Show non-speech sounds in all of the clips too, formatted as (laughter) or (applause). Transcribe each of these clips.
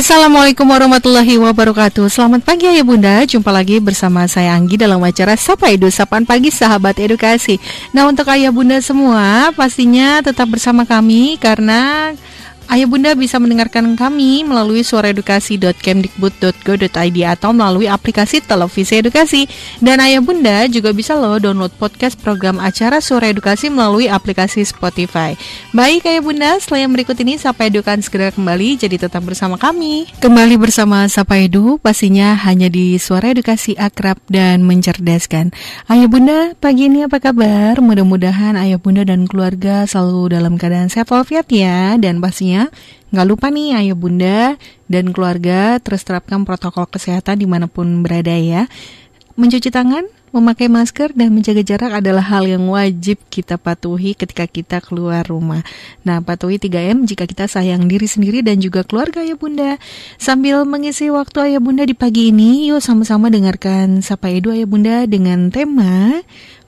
Assalamualaikum warahmatullahi wabarakatuh. Selamat pagi Ayah Bunda. Jumpa lagi bersama saya Anggi dalam acara Sapa Edu Sapan Pagi Sahabat Edukasi. Nah untuk Ayah Bunda semua Pastinya tetap bersama kami Karena Ayah Bunda bisa mendengarkan kami melalui suaraedukasi.kemdikbud.go.id atau melalui aplikasi televisi edukasi. Dan Ayah Bunda juga bisa loh download podcast program acara Suara Edukasi melalui aplikasi Spotify. Baik Ayah Bunda, yang berikut ini Sapa Edu kan segera kembali, jadi tetap bersama kami. Kembali bersama Sapa Edu, pastinya hanya di Suara Edukasi Akrab dan Mencerdaskan. Ayah Bunda, pagi ini apa kabar? Mudah-mudahan Ayah Bunda dan keluarga selalu dalam keadaan sehat walafiat ya, dan pastinya Nggak lupa nih ayah bunda dan keluarga terus terapkan protokol kesehatan di mana pun berada ya. Mencuci tangan, memakai masker, dan menjaga jarak adalah hal yang wajib kita patuhi ketika kita keluar rumah. Nah, patuhi 3M jika kita sayang diri sendiri dan juga keluarga ya bunda. Sambil mengisi waktu ayah bunda di pagi ini, yuk sama-sama dengarkan Sapa Edu ayah bunda dengan tema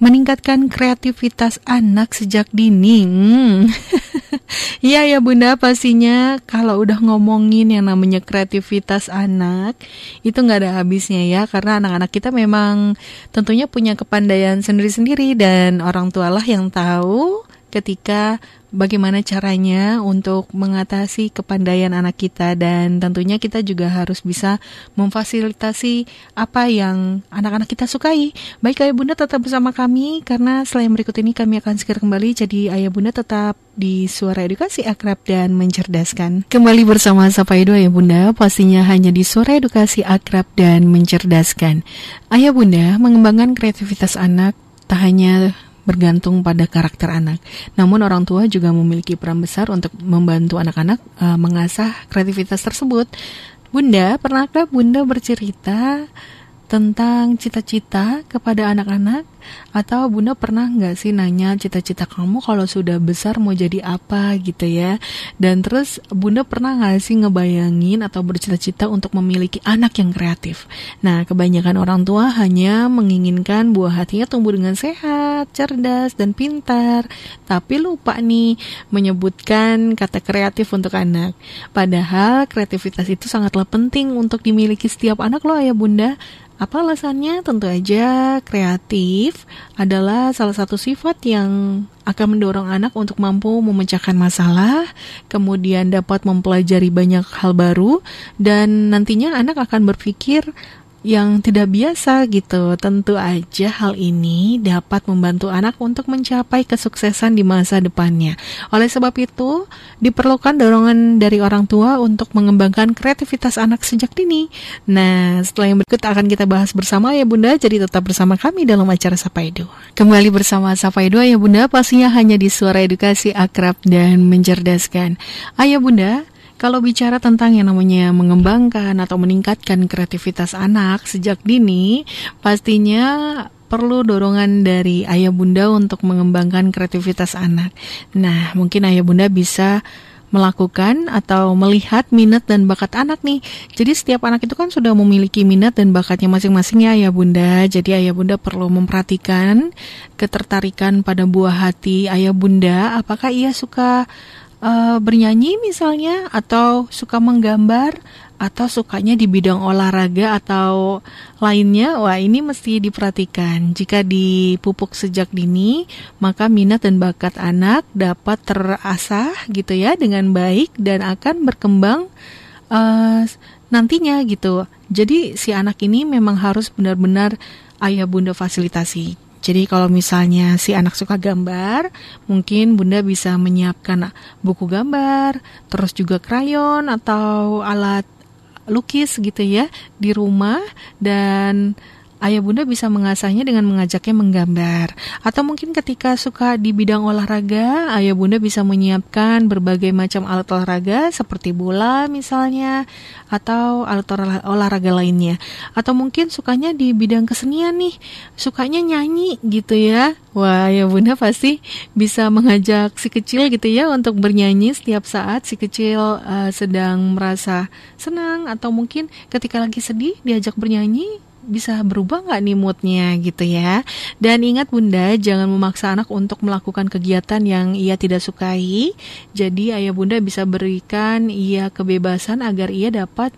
meningkatkan kreativitas anak sejak dini. Hmm. (laughs) Iya ya bunda pastinya kalau udah ngomongin yang namanya kreativitas anak itu nggak ada habisnya ya karena anak-anak kita memang tentunya punya kepandaian sendiri-sendiri dan orang tualah yang tahu ketika bagaimana caranya untuk mengatasi kepandaian anak kita dan tentunya kita juga harus bisa memfasilitasi apa yang anak-anak kita sukai. Baik ayah bunda tetap bersama kami karena selain berikut ini kami akan segera kembali jadi ayah bunda tetap di Suara Edukasi Akrab dan Mencerdaskan. Kembali bersama Sapa Edu Ayah Bunda, pastinya hanya di Suara Edukasi Akrab dan Mencerdaskan. Ayah Bunda mengembangkan kreativitas anak tak hanya bergantung pada karakter anak. Namun orang tua juga memiliki peran besar untuk membantu anak-anak uh, mengasah kreativitas tersebut. Bunda, pernahkah Bunda bercerita tentang cita-cita kepada anak-anak? Atau Bunda pernah nggak sih nanya cita-cita kamu kalau sudah besar mau jadi apa gitu ya? Dan terus Bunda pernah nggak sih ngebayangin atau bercita-cita untuk memiliki anak yang kreatif? Nah, kebanyakan orang tua hanya menginginkan buah hatinya tumbuh dengan sehat, cerdas, dan pintar. Tapi lupa nih menyebutkan kata kreatif untuk anak. Padahal kreativitas itu sangatlah penting untuk dimiliki setiap anak loh ya Bunda. Apa alasannya? Tentu aja kreatif adalah salah satu sifat yang akan mendorong anak untuk mampu memecahkan masalah, kemudian dapat mempelajari banyak hal baru, dan nantinya anak akan berpikir yang tidak biasa gitu. Tentu aja hal ini dapat membantu anak untuk mencapai kesuksesan di masa depannya. Oleh sebab itu, diperlukan dorongan dari orang tua untuk mengembangkan kreativitas anak sejak dini. Nah, setelah yang berikut akan kita bahas bersama ya Bunda, jadi tetap bersama kami dalam acara Sapa Edu. Kembali bersama Sapa Edu ya Bunda, pastinya hanya di Suara Edukasi Akrab dan Mencerdaskan. Ayah Bunda, kalau bicara tentang yang namanya mengembangkan atau meningkatkan kreativitas anak sejak dini, pastinya perlu dorongan dari ayah bunda untuk mengembangkan kreativitas anak. Nah, mungkin ayah bunda bisa melakukan atau melihat minat dan bakat anak nih. Jadi setiap anak itu kan sudah memiliki minat dan bakatnya masing-masing ya ayah bunda. Jadi ayah bunda perlu memperhatikan ketertarikan pada buah hati ayah bunda. Apakah ia suka uh, bernyanyi misalnya atau suka menggambar atau sukanya di bidang olahraga atau lainnya, wah ini mesti diperhatikan. Jika dipupuk sejak dini, maka minat dan bakat anak dapat terasah gitu ya dengan baik dan akan berkembang uh, nantinya gitu. Jadi si anak ini memang harus benar-benar ayah bunda fasilitasi. Jadi kalau misalnya si anak suka gambar, mungkin Bunda bisa menyiapkan buku gambar, terus juga krayon atau alat lukis gitu ya di rumah. Dan ayah bunda bisa mengasahnya dengan mengajaknya menggambar. Atau mungkin ketika suka di bidang olahraga, ayah bunda bisa menyiapkan berbagai macam alat olahraga seperti bola misalnya, atau alat olahraga lainnya. Atau mungkin sukanya di bidang kesenian nih, sukanya nyanyi gitu ya. Wah, ayah bunda pasti bisa mengajak si kecil gitu ya untuk bernyanyi setiap saat si kecil uh, sedang merasa senang atau mungkin ketika lagi sedih diajak bernyanyi bisa berubah nggak nih moodnya gitu ya. Dan ingat bunda, jangan memaksa anak untuk melakukan kegiatan yang ia tidak sukai. Jadi ayah bunda bisa berikan ia kebebasan agar ia dapat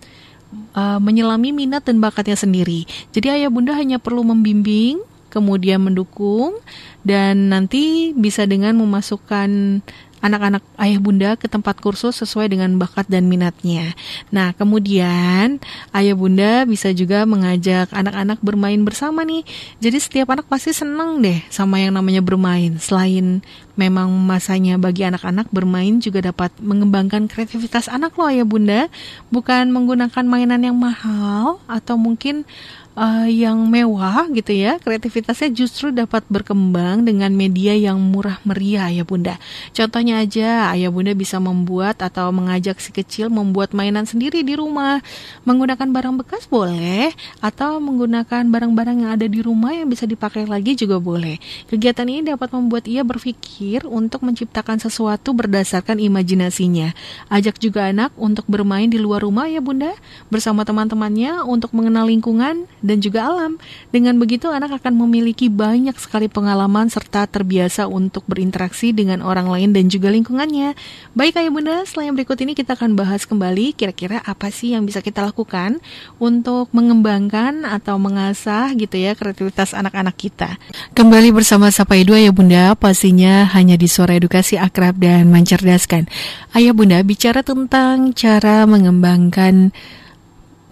uh, menyelami minat dan bakatnya sendiri. Jadi ayah bunda hanya perlu membimbing, kemudian mendukung, dan nanti bisa dengan memasukkan anak-anak ayah bunda ke tempat kursus sesuai dengan bakat dan minatnya. Nah, kemudian ayah bunda bisa juga mengajak anak-anak bermain bersama nih. Jadi setiap anak pasti seneng deh sama yang namanya bermain. Selain memang masanya bagi anak-anak bermain juga dapat mengembangkan kreativitas anak loh ayah bunda. Bukan menggunakan mainan yang mahal atau mungkin uh, yang mewah gitu ya, kreativitasnya justru dapat berkembang dengan media yang murah meriah ya Bunda. Contohnya aja, Ayah Bunda bisa membuat atau mengajak si kecil membuat mainan sendiri di rumah. Menggunakan barang bekas boleh atau menggunakan barang-barang yang ada di rumah yang bisa dipakai lagi juga boleh. Kegiatan ini dapat membuat ia berpikir untuk menciptakan sesuatu berdasarkan imajinasinya. Ajak juga anak untuk bermain di luar rumah ya Bunda, bersama teman-temannya untuk mengenal lingkungan dan juga alam. Dengan begitu anak akan memiliki banyak sekali pengalaman serta terbiasa untuk berinteraksi dengan orang lain dan juga lingkungannya. Baik ayah bunda, yang berikut ini kita akan bahas kembali kira-kira apa sih yang bisa kita lakukan untuk mengembangkan atau mengasah gitu ya kreativitas anak-anak kita. Kembali bersama Sapa Edu Ayah Bunda, pastinya hanya di suara edukasi akrab dan mencerdaskan. Ayah Bunda bicara tentang cara mengembangkan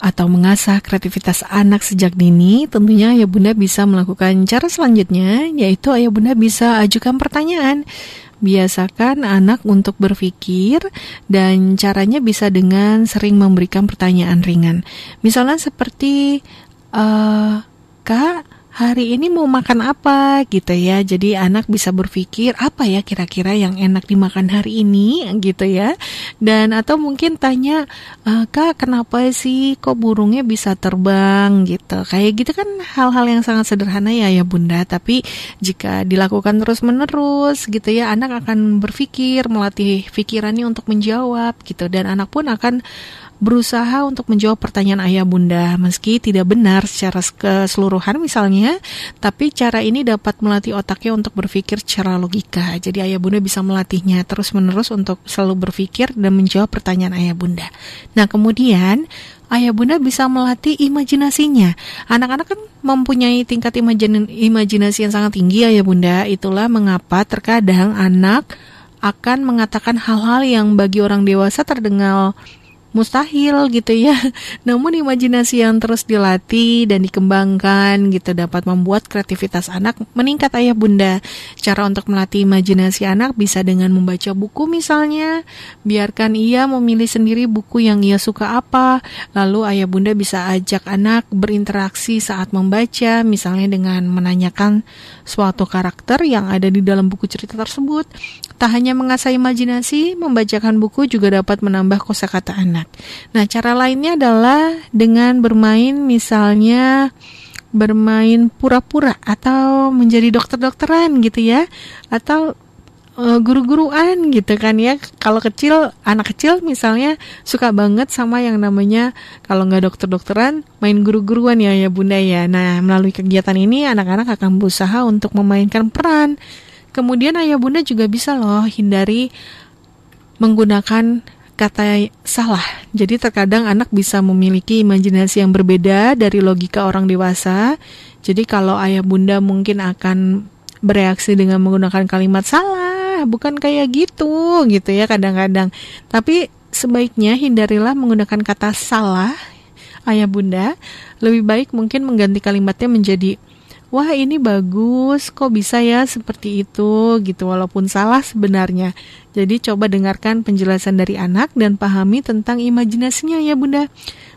atau mengasah kreativitas anak sejak dini, tentunya ayah bunda bisa melakukan cara selanjutnya, yaitu ayah bunda bisa ajukan pertanyaan. Biasakan anak untuk berpikir dan caranya bisa dengan sering memberikan pertanyaan ringan. Misalnya seperti, uh, Kak, hari ini mau makan apa gitu ya. Jadi anak bisa berpikir apa ya kira-kira yang enak dimakan hari ini gitu ya. Dan atau mungkin tanya, e, "Kak, kenapa sih kok burungnya bisa terbang?" gitu. Kayak gitu kan hal-hal yang sangat sederhana ya ya Bunda, tapi jika dilakukan terus-menerus gitu ya, anak akan berpikir, melatih pikirannya untuk menjawab gitu dan anak pun akan berusaha untuk menjawab pertanyaan ayah bunda meski tidak benar secara keseluruhan misalnya, tapi cara ini dapat melatih otaknya untuk berpikir secara logika. Jadi ayah bunda bisa melatihnya terus-menerus untuk selalu berpikir dan menjawab pertanyaan ayah bunda. Nah, kemudian ayah bunda bisa melatih imajinasinya. Anak-anak kan mempunyai tingkat imajin imajinasi yang sangat tinggi ayah bunda. Itulah mengapa terkadang anak akan mengatakan hal-hal yang bagi orang dewasa terdengar mustahil gitu ya. (laughs) Namun imajinasi yang terus dilatih dan dikembangkan gitu dapat membuat kreativitas anak meningkat ayah bunda. Cara untuk melatih imajinasi anak bisa dengan membaca buku misalnya. Biarkan ia memilih sendiri buku yang ia suka apa. Lalu ayah bunda bisa ajak anak berinteraksi saat membaca misalnya dengan menanyakan suatu karakter yang ada di dalam buku cerita tersebut. Tak hanya mengasah imajinasi, membacakan buku juga dapat menambah kosakata anak. Nah, cara lainnya adalah dengan bermain misalnya bermain pura-pura atau menjadi dokter-dokteran gitu ya atau uh, guru-guruan gitu kan ya kalau kecil anak kecil misalnya suka banget sama yang namanya kalau nggak dokter-dokteran main guru-guruan ya ya bunda ya nah melalui kegiatan ini anak-anak akan berusaha untuk memainkan peran kemudian ayah bunda juga bisa loh hindari menggunakan kata salah. Jadi terkadang anak bisa memiliki imajinasi yang berbeda dari logika orang dewasa. Jadi kalau ayah bunda mungkin akan bereaksi dengan menggunakan kalimat salah, bukan kayak gitu gitu ya kadang-kadang. Tapi sebaiknya hindarilah menggunakan kata salah ayah bunda. Lebih baik mungkin mengganti kalimatnya menjadi wah ini bagus, kok bisa ya seperti itu gitu walaupun salah sebenarnya. Jadi coba dengarkan penjelasan dari anak dan pahami tentang imajinasinya ya Bunda.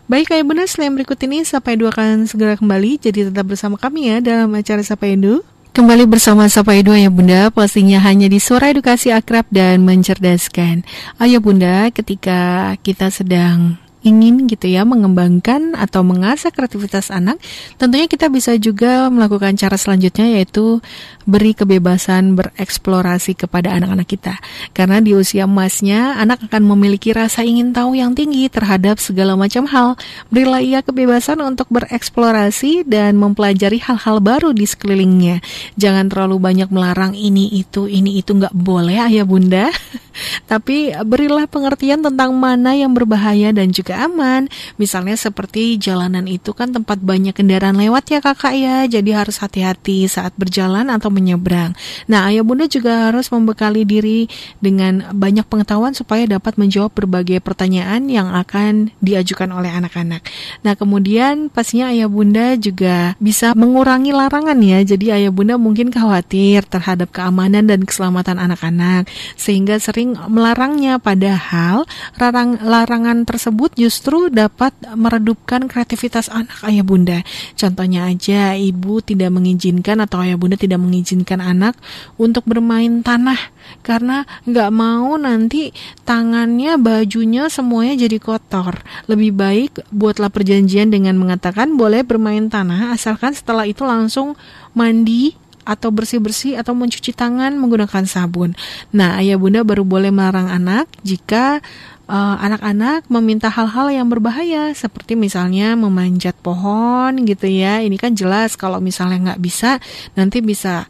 Baik Ayah Bunda, selain berikut ini Sapa Edu akan segera kembali, jadi tetap bersama kami ya dalam acara Sapa Edu. Kembali bersama Sapa Edu Ayah Bunda, pastinya hanya di suara edukasi akrab dan mencerdaskan. Ayah Bunda, ketika kita sedang ingin gitu ya mengembangkan atau mengasah kreativitas anak, tentunya kita bisa juga melakukan cara selanjutnya yaitu beri kebebasan bereksplorasi kepada anak-anak kita. Karena di usia emasnya, anak akan memiliki rasa ingin tahu yang tinggi terhadap segala macam hal. Berilah ia kebebasan untuk bereksplorasi dan mempelajari hal-hal baru di sekelilingnya. Jangan terlalu banyak melarang ini itu, ini itu nggak boleh ayah bunda. (laughs) Tapi berilah pengertian tentang mana yang berbahaya dan juga aman. Misalnya seperti jalanan itu kan tempat banyak kendaraan lewat ya kakak ya. Jadi harus hati-hati saat berjalan atau menyeberang. Nah, ayah bunda juga harus membekali diri dengan banyak pengetahuan supaya dapat menjawab berbagai pertanyaan yang akan diajukan oleh anak-anak. Nah, kemudian pastinya ayah bunda juga bisa mengurangi larangan ya. Jadi ayah bunda mungkin khawatir terhadap keamanan dan keselamatan anak-anak sehingga sering melarangnya padahal larang larangan tersebut justru dapat meredupkan kreativitas anak ayah bunda. Contohnya aja ibu tidak mengizinkan atau ayah bunda tidak mengizinkan anak untuk bermain tanah karena nggak mau nanti tangannya, bajunya semuanya jadi kotor. Lebih baik buatlah perjanjian dengan mengatakan boleh bermain tanah asalkan setelah itu langsung mandi atau bersih-bersih atau mencuci tangan menggunakan sabun. Nah, ayah bunda baru boleh melarang anak jika eh, anak-anak uh, meminta hal-hal yang berbahaya seperti misalnya memanjat pohon gitu ya ini kan jelas kalau misalnya nggak bisa nanti bisa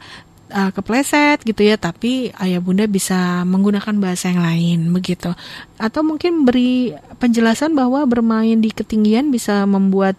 uh, kepleset gitu ya tapi ayah bunda bisa menggunakan bahasa yang lain begitu atau mungkin beri penjelasan bahwa bermain di ketinggian bisa membuat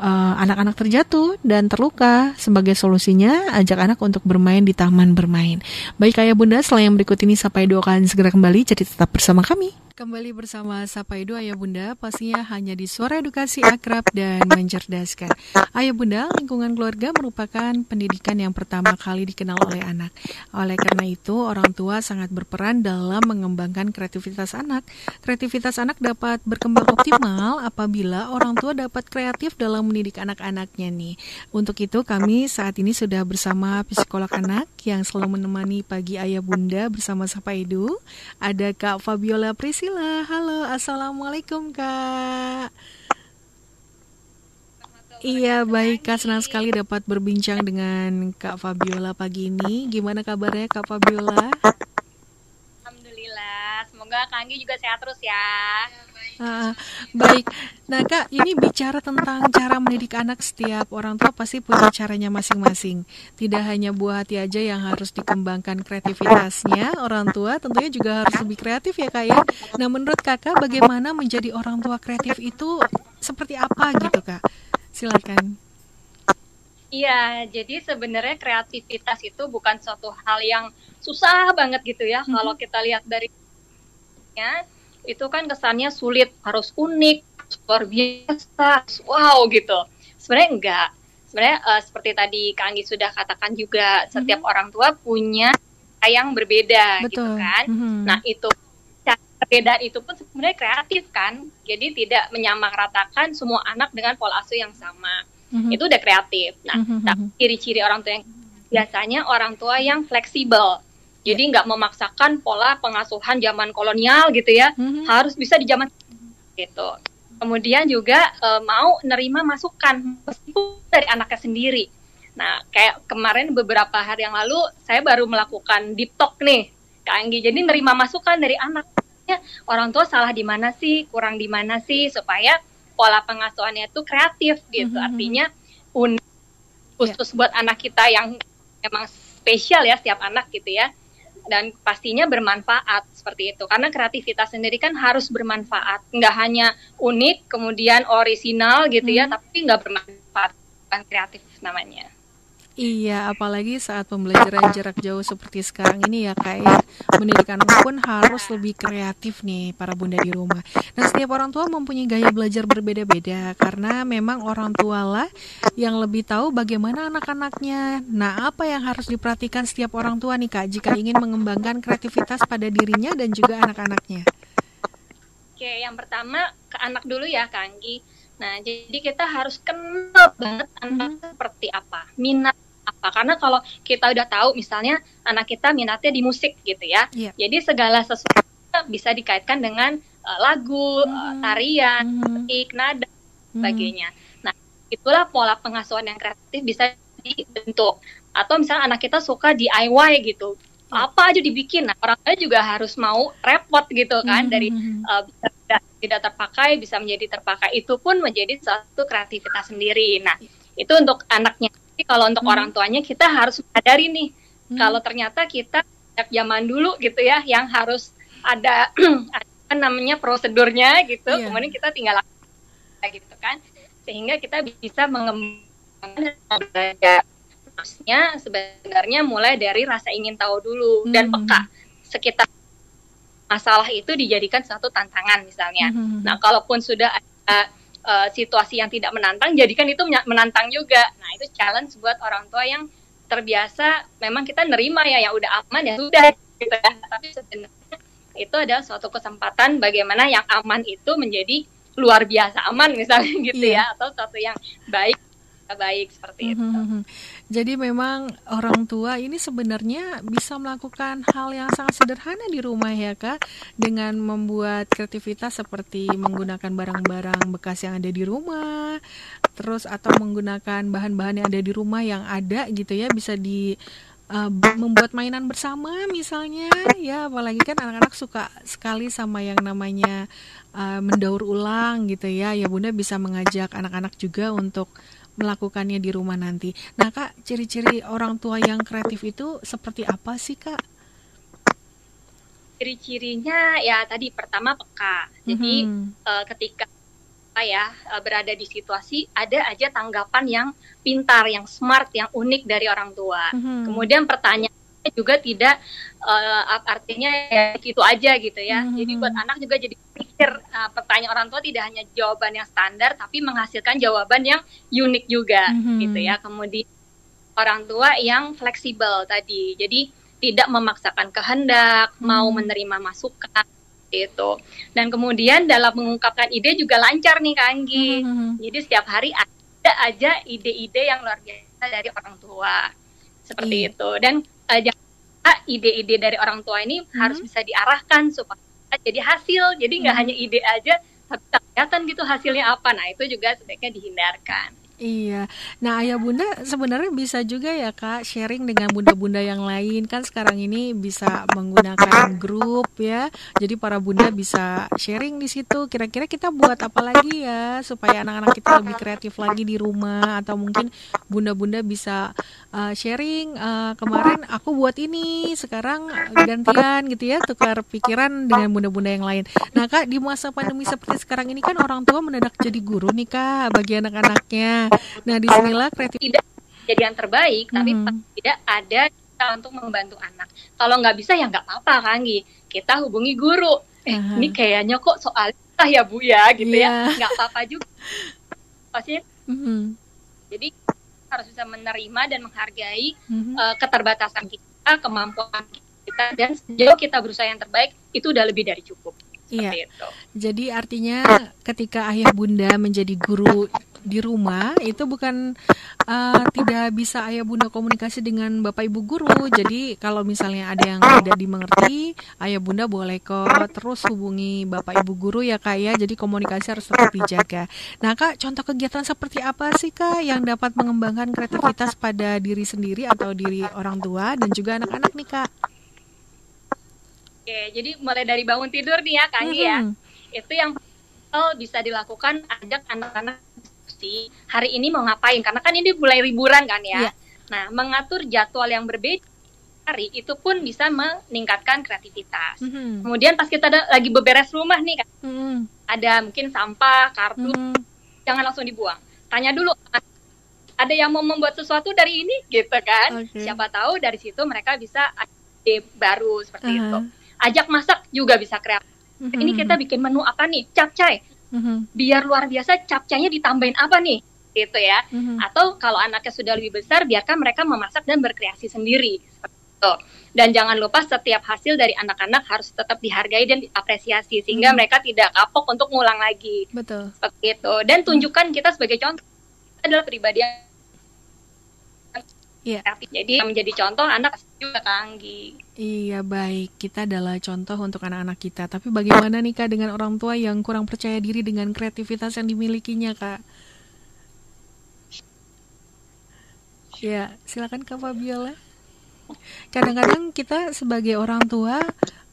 Eh, anak-anak uh, terjatuh dan terluka. Sebagai solusinya, ajak anak untuk bermain di taman bermain. Baik ayah bunda, yang berikut ini sampai dua kali segera kembali, jadi tetap bersama kami. Kembali bersama Sapa Edu Ayah Bunda, pastinya hanya di suara edukasi akrab dan mencerdaskan. Ayah Bunda, lingkungan keluarga merupakan pendidikan yang pertama kali dikenal oleh anak. Oleh karena itu, orang tua sangat berperan dalam mengembangkan kreativitas anak. Kreativitas anak dapat berkembang optimal apabila orang tua dapat kreatif dalam mendidik anak-anaknya nih. Untuk itu, kami saat ini sudah bersama psikolog anak yang selalu menemani pagi Ayah Bunda bersama Sapa Edu. Ada Kak Fabiola Priscilla Priscila. Halo, Assalamualaikum Kak. Iya baik Kak, senang sekali dapat berbincang dengan Kak Fabiola pagi ini. Gimana kabarnya Kak Fabiola? Alhamdulillah, semoga Kak Anggi juga sehat terus ya. Uh, baik, nah kak, ini bicara tentang cara mendidik anak setiap orang tua pasti punya caranya masing-masing. Tidak hanya buah hati aja yang harus dikembangkan kreativitasnya, orang tua tentunya juga harus lebih kreatif ya kak ya. Nah menurut kakak bagaimana menjadi orang tua kreatif itu seperti apa gitu kak? Silakan. Iya, jadi sebenarnya kreativitas itu bukan suatu hal yang susah banget gitu ya. Mm -hmm. Kalau kita lihat dari itu kan kesannya sulit, harus unik, luar biasa, wow gitu. Sebenarnya enggak. Sebenarnya uh, seperti tadi Kak Anggi sudah katakan juga, mm-hmm. setiap orang tua punya yang berbeda gitu Betul. gitu kan. Mm-hmm. Nah itu perbedaan itu pun sebenarnya kreatif kan. Jadi tidak menyamaratakan semua anak dengan pola asuh yang sama. Mm-hmm. Itu udah kreatif. Nah, mm-hmm. ciri-ciri orang tua yang biasanya orang tua yang fleksibel jadi nggak memaksakan pola pengasuhan zaman kolonial gitu ya, mm-hmm. harus bisa di zaman gitu. Kemudian juga e, mau nerima masukan meskipun dari anaknya sendiri. Nah, kayak kemarin beberapa hari yang lalu saya baru melakukan deep talk nih, Kak Anggi. Jadi nerima masukan dari anaknya, orang tua salah di mana sih, kurang di mana sih, supaya pola pengasuhannya itu kreatif gitu. Mm-hmm. Artinya unik khusus yeah. buat anak kita yang emang spesial ya setiap anak gitu ya dan pastinya bermanfaat seperti itu karena kreativitas sendiri kan harus bermanfaat nggak hanya unik kemudian orisinal gitu ya hmm. tapi nggak bermanfaat kan kreatif namanya Iya, apalagi saat pembelajaran jarak jauh seperti sekarang ini ya kayak ya. mendidik anak pun harus lebih kreatif nih para bunda di rumah. Nah, setiap orang tua mempunyai gaya belajar berbeda-beda karena memang orang tua lah yang lebih tahu bagaimana anak-anaknya. Nah, apa yang harus diperhatikan setiap orang tua nih Kak jika ingin mengembangkan kreativitas pada dirinya dan juga anak-anaknya? Oke, yang pertama ke anak dulu ya, Kanggi. Nah, jadi kita harus kenal banget anak mm -hmm. seperti apa, minat apa karena kalau kita udah tahu misalnya anak kita minatnya di musik gitu ya yeah. jadi segala sesuatu bisa dikaitkan dengan uh, lagu, uh, tarian, musik, nada, sebagainya. Nah, itulah pola pengasuhan yang kreatif bisa dibentuk. Atau misalnya anak kita suka DIY gitu, apa aja dibikin. Nah, orang tua juga harus mau repot gitu kan dari uh, tidak, tidak terpakai bisa menjadi terpakai. Itu pun menjadi satu kreativitas sendiri. Nah, itu untuk anaknya. Kalau untuk hmm. orang tuanya kita harus sadari nih hmm. kalau ternyata kita zaman dulu gitu ya yang harus ada (clears throat) apa namanya prosedurnya gitu. Yeah. Kemudian kita tinggal gitu kan. Sehingga kita bisa mengembangkan belajar harusnya sebenarnya mulai dari rasa ingin tahu dulu hmm. dan peka sekitar masalah itu dijadikan satu tantangan misalnya. Hmm. Nah, kalaupun sudah ada uh, situasi yang tidak menantang, jadikan itu menantang juga. Nah, itu challenge buat orang tua yang terbiasa memang kita nerima ya yang udah aman ya sudah gitu ya. Tapi sebenarnya itu adalah suatu kesempatan bagaimana yang aman itu menjadi luar biasa aman misalnya gitu yeah. ya atau suatu yang baik baik seperti itu. Mm -hmm. Jadi memang orang tua ini sebenarnya bisa melakukan hal yang sangat sederhana di rumah ya kak, dengan membuat kreativitas seperti menggunakan barang-barang bekas yang ada di rumah, terus atau menggunakan bahan-bahan yang ada di rumah yang ada gitu ya bisa di uh, membuat mainan bersama misalnya ya apalagi kan anak-anak suka sekali sama yang namanya uh, mendaur ulang gitu ya ya bunda bisa mengajak anak-anak juga untuk melakukannya di rumah nanti. Nah, Kak, ciri-ciri orang tua yang kreatif itu seperti apa sih, Kak? Ciri-cirinya ya tadi pertama peka. Jadi mm-hmm. uh, ketika ya uh, berada di situasi ada aja tanggapan yang pintar, yang smart, yang unik dari orang tua. Mm-hmm. Kemudian pertanyaan juga tidak uh, artinya ya gitu aja gitu ya. Mm-hmm. Jadi buat anak juga jadi uh, pertanyaan orang tua tidak hanya jawaban yang standar tapi menghasilkan jawaban yang unik juga mm-hmm. gitu ya. Kemudian orang tua yang fleksibel tadi. Jadi tidak memaksakan kehendak, mm-hmm. mau menerima masukan itu. Dan kemudian dalam mengungkapkan ide juga lancar nih Kak Anggi. Mm-hmm. Jadi setiap hari ada aja ide-ide yang luar biasa dari orang tua. Seperti iya. itu. Dan uh, ide-ide dari orang tua ini hmm. harus bisa diarahkan supaya jadi hasil. Jadi nggak hmm. hanya ide aja tapi kelihatan gitu hasilnya apa. Nah itu juga sebaiknya dihindarkan Iya. Nah, Ayah Bunda sebenarnya bisa juga ya Kak sharing dengan bunda-bunda yang lain kan sekarang ini bisa menggunakan grup ya. Jadi para bunda bisa sharing di situ. Kira-kira kita buat apa lagi ya supaya anak-anak kita lebih kreatif lagi di rumah atau mungkin bunda-bunda bisa uh, sharing uh, kemarin aku buat ini, sekarang gantian gitu ya, tukar pikiran dengan bunda-bunda yang lain. Nah, Kak, di masa pandemi seperti sekarang ini kan orang tua mendadak jadi guru nih Kak bagi anak-anaknya. Nah, di sinilah kreatif tidak jadi yang terbaik, hmm. tapi tidak ada kita untuk membantu anak. Kalau nggak bisa ya nggak apa-apa kan, kita hubungi guru. Eh, uh-huh. ini kayaknya kok soal ya bu ya, gitu yeah. ya, nggak apa-apa juga. Maksudnya, mm-hmm. jadi harus bisa menerima dan menghargai mm-hmm. uh, keterbatasan kita, kemampuan kita, dan sejauh kita berusaha yang terbaik itu udah lebih dari cukup. Iya. Itu. Jadi artinya ketika ayah bunda menjadi guru di rumah itu bukan uh, tidak bisa ayah bunda komunikasi dengan bapak ibu guru. Jadi kalau misalnya ada yang tidak dimengerti, ayah bunda boleh kok terus hubungi bapak ibu guru ya kak ya. Jadi komunikasi harus tetap dijaga. Nah kak, contoh kegiatan seperti apa sih kak yang dapat mengembangkan kreativitas pada diri sendiri atau diri orang tua dan juga anak-anak nih kak? Oke, jadi mulai dari bangun tidur nih ya Kang mm -hmm. ya. Itu yang bisa dilakukan ajak anak-anak diskusi hari ini mau ngapain karena kan ini mulai liburan kan ya. Yeah. Nah, mengatur jadwal yang berbeda hari itu pun bisa meningkatkan kreativitas. Mm -hmm. Kemudian pas kita ada, lagi beberes rumah nih kan, mm -hmm. ada mungkin sampah, kartu, mm -hmm. jangan langsung dibuang. Tanya dulu, ada yang mau membuat sesuatu dari ini gitu kan? Okay. Siapa tahu dari situ mereka bisa ide baru seperti uh -huh. itu. Ajak masak juga bisa kreatif. Mm -hmm. Ini kita bikin menu apa nih? Capcay hmm biar luar biasa capcanya ditambahin apa nih? Gitu ya. Mm-hmm. atau kalau anaknya sudah lebih besar biarkan mereka memasak dan berkreasi sendiri. Itu. Dan jangan lupa setiap hasil dari anak-anak harus tetap dihargai dan diapresiasi sehingga mm-hmm. mereka tidak kapok untuk ngulang lagi. Betul. Seperti itu. Dan tunjukkan kita sebagai contoh. Adalah pribadi yang Iya. Jadi menjadi contoh anak juga Kanggi. Iya baik, kita adalah contoh untuk anak-anak kita. Tapi bagaimana nih kak dengan orang tua yang kurang percaya diri dengan kreativitas yang dimilikinya kak? Ya, silakan kak Fabiola. Kadang-kadang kita sebagai orang tua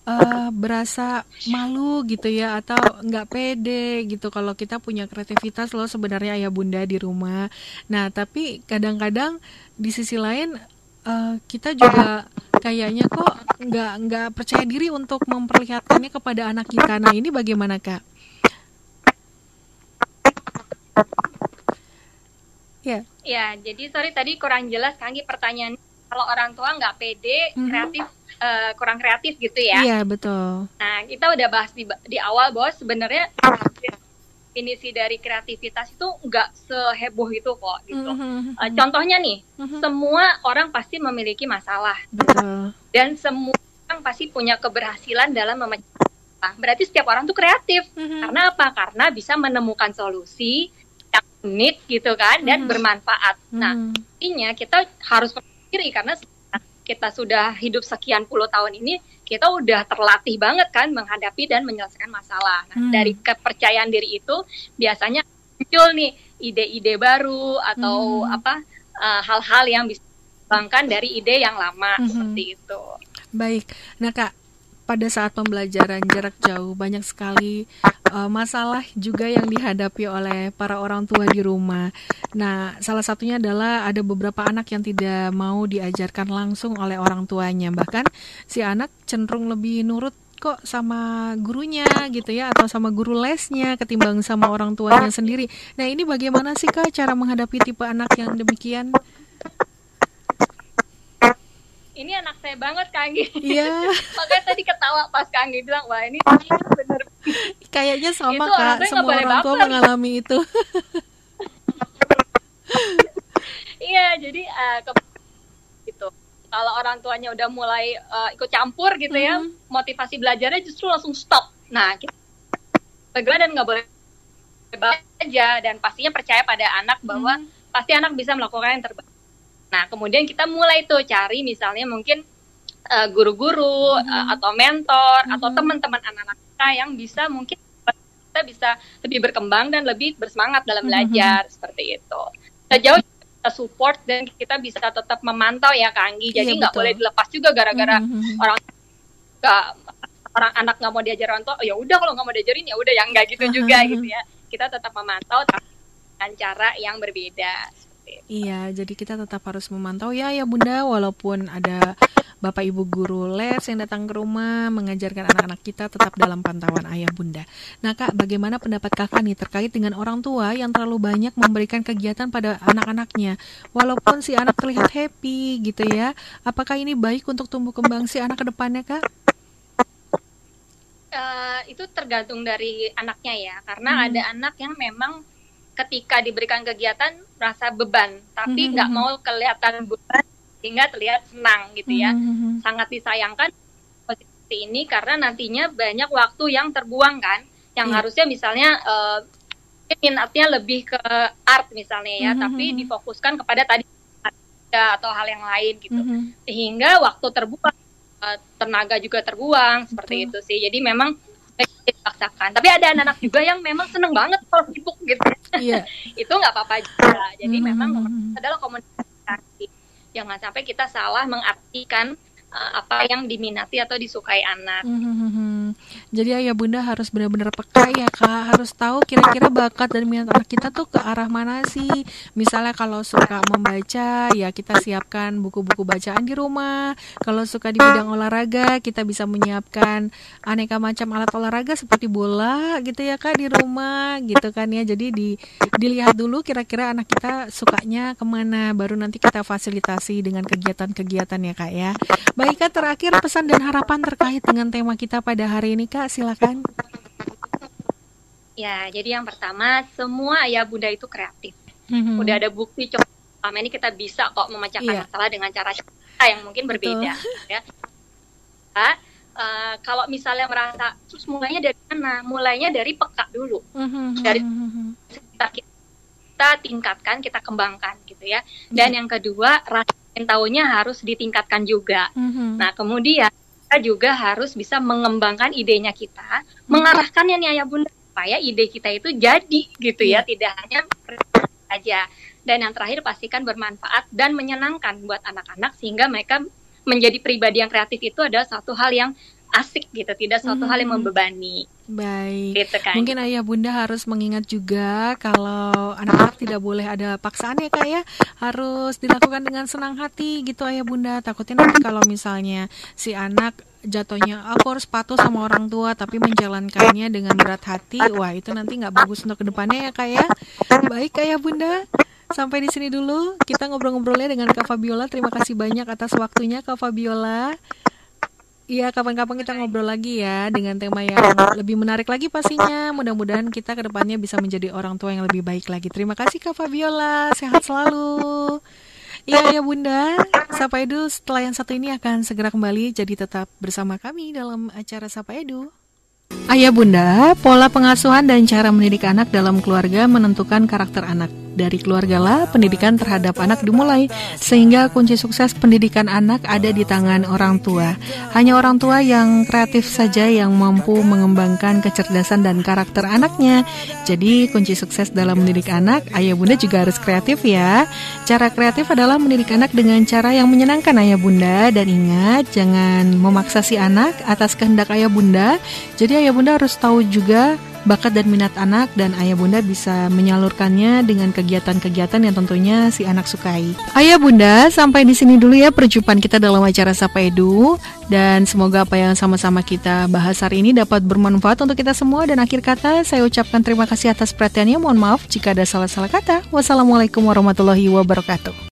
uh, berasa malu gitu ya atau nggak pede gitu kalau kita punya kreativitas loh sebenarnya ayah bunda di rumah. Nah tapi kadang-kadang di sisi lain uh, kita juga kayaknya kok nggak nggak percaya diri untuk memperlihatkannya kepada anak kita. Nah ini bagaimana kak? Ya. Ya, jadi sorry tadi kurang jelas Kanggi pertanyaan kalau orang tua nggak pede, mm -hmm. kreatif uh, kurang kreatif gitu ya. Iya betul. Nah kita udah bahas di, di awal bahwa sebenarnya definisi dari kreativitas itu nggak seheboh itu kok gitu. Mm -hmm. uh, contohnya nih, mm -hmm. semua orang pasti memiliki masalah. Betul. Dan semua orang pasti punya keberhasilan dalam memecahkan. Berarti setiap orang tuh kreatif. Mm -hmm. Karena apa? Karena bisa menemukan solusi yang unik gitu kan dan mm -hmm. bermanfaat. Mm -hmm. Nah, intinya kita harus berpikir karena kita sudah hidup sekian puluh tahun ini, kita udah terlatih banget kan menghadapi dan menyelesaikan masalah. Nah, hmm. dari kepercayaan diri itu biasanya muncul nih ide-ide baru atau hmm. apa eh, hal-hal uh, yang bisa dikembangkan dari ide yang lama hmm. seperti itu. Baik. Nah, Kak, pada saat pembelajaran jarak jauh banyak sekali uh, masalah juga yang dihadapi oleh para orang tua di rumah. Nah, salah satunya adalah ada beberapa anak yang tidak mau diajarkan langsung oleh orang tuanya. Bahkan si anak cenderung lebih nurut kok sama gurunya gitu ya atau sama guru lesnya ketimbang sama orang tuanya sendiri. Nah, ini bagaimana sih Kak cara menghadapi tipe anak yang demikian? ini anak saya banget Kanggi. Iya. (laughs) Makanya tadi ketawa pas Kanggi bilang, wah ini bener. Kayaknya sama itu kak, semua orang tua mengalami itu. iya, jadi uh, ke gitu. Kalau orang tuanya udah mulai uh, ikut campur gitu ya, mm. motivasi belajarnya justru langsung stop. Nah, kita dan nggak boleh aja dan pastinya percaya pada anak bahwa mm. pasti anak bisa melakukan yang terbaik Nah, kemudian kita mulai tuh cari misalnya mungkin uh, guru-guru mm-hmm. uh, atau mentor mm-hmm. atau teman-teman anak-anak kita yang bisa mungkin kita bisa lebih berkembang dan lebih bersemangat dalam mm-hmm. belajar mm-hmm. seperti itu. Sejauh kita support dan kita bisa tetap memantau ya Kak Anggi. Jadi iya, nggak iya, boleh dilepas juga gara-gara mm-hmm. orang gak, orang anak nggak mau diajar orang tua. Oh, ya udah kalau nggak mau diajarin ya udah yang nggak gitu mm-hmm. juga gitu ya. Kita tetap memantau dengan cara yang berbeda. Iya, jadi kita tetap harus memantau ya ya Bunda walaupun ada Bapak Ibu guru les yang datang ke rumah mengajarkan anak-anak kita tetap dalam pantauan ayah Bunda. Nah Kak, bagaimana pendapat Kakak nih terkait dengan orang tua yang terlalu banyak memberikan kegiatan pada anak-anaknya walaupun si anak terlihat happy gitu ya. Apakah ini baik untuk tumbuh kembang si anak ke depannya Kak? Uh, itu tergantung dari anaknya ya, karena hmm. ada anak yang memang ketika diberikan kegiatan merasa beban tapi mm-hmm. nggak mm -hmm. mau kelihatan beban sehingga terlihat senang gitu ya mm -hmm. sangat disayangkan seperti ini karena nantinya banyak waktu yang terbuang kan yang yeah. harusnya misalnya uh, minatnya lebih ke art misalnya ya mm -hmm. tapi mm-hmm. difokuskan kepada tadi atau hal yang lain gitu mm -hmm. sehingga waktu terbuang uh, tenaga juga terbuang seperti itu sih jadi memang dipaksakan. Tapi ada anak-anak juga yang memang seneng banget kalau sibuk gitu. Iya. (laughs) itu nggak apa-apa juga. Jadi hmm. memang adalah komunikasi. Jangan sampai kita salah mengartikan uh, apa yang diminati atau disukai anak. Hmm, Jadi ayah bunda harus benar-benar peka ya kak, harus tahu kira-kira bakat dan minat anak kita tuh ke arah mana sih. Misalnya kalau suka membaca, ya kita siapkan buku-buku bacaan di rumah. Kalau suka di bidang olahraga, kita bisa menyiapkan aneka macam alat olahraga seperti bola gitu ya kak di rumah gitu kan ya. Jadi di dilihat dulu kira-kira anak kita sukanya ke mana, baru nanti kita fasilitasi dengan kegiatan-kegiatan ya kak ya. Baik Kak, terakhir pesan dan harapan terkait dengan tema kita pada hari ini Kak, silakan. Ya, jadi yang pertama, semua ayah bunda itu kreatif. Mm-hmm. Udah ada bukti coba selama ini kita bisa kok memecahkan yeah. masalah dengan cara kita yang mungkin berbeda. Ya. Uh, kalau misalnya merasa, terus mulainya dari mana? Mulainya dari peka dulu. Mm-hmm. Dari kita, kita tingkatkan, kita kembangkan gitu ya. Dan yeah. yang kedua, rasa tahunya harus ditingkatkan juga. Mhm. Nah, kemudian kita juga harus bisa mengembangkan idenya kita, mengarahkannya nih ayah bunda supaya ide kita itu jadi gitu ya, tidak hanya aja. Dan yang terakhir pastikan bermanfaat dan menyenangkan buat anak-anak sehingga mereka menjadi pribadi yang kreatif itu adalah satu hal yang asik gitu, tidak suatu hal yang Mhm. membebani Baik. gitu kan. Mungkin ayah bunda harus mengingat juga kalau anak-anak tidak boleh ada paksaan ya kak ya Harus dilakukan dengan senang hati gitu ayah bunda Takutnya nanti kalau misalnya si anak jatuhnya aku harus patuh sama orang tua Tapi menjalankannya dengan berat hati Wah itu nanti nggak bagus untuk ke depannya ya kak ya Baik ayah bunda Sampai di sini dulu kita ngobrol-ngobrolnya dengan Kak Fabiola. Terima kasih banyak atas waktunya Kak Fabiola. Iya, kapan-kapan kita ngobrol lagi ya dengan tema yang lebih menarik lagi pastinya. Mudah-mudahan kita ke depannya bisa menjadi orang tua yang lebih baik lagi. Terima kasih Kak Fabiola, sehat selalu. Iya ya Bunda, Sapa Edu setelah yang satu ini akan segera kembali jadi tetap bersama kami dalam acara Sapa Edu. Ayah Bunda, pola pengasuhan dan cara mendidik anak dalam keluarga menentukan karakter anak. Dari keluarga lah pendidikan terhadap anak dimulai, sehingga kunci sukses pendidikan anak ada di tangan orang tua. Hanya orang tua yang kreatif saja yang mampu mengembangkan kecerdasan dan karakter anaknya. Jadi kunci sukses dalam mendidik anak, ayah bunda juga harus kreatif ya. Cara kreatif adalah mendidik anak dengan cara yang menyenangkan ayah bunda. Dan ingat, jangan memaksa si anak atas kehendak ayah bunda. Jadi ayah bunda harus tahu juga bakat dan minat anak dan ayah bunda bisa menyalurkannya dengan kegiatan-kegiatan yang tentunya si anak sukai. Ayah bunda, sampai di sini dulu ya perjumpaan kita dalam acara Sapa Edu dan semoga apa yang sama-sama kita bahas hari ini dapat bermanfaat untuk kita semua dan akhir kata saya ucapkan terima kasih atas perhatiannya. Mohon maaf jika ada salah-salah kata. Wassalamualaikum warahmatullahi wabarakatuh.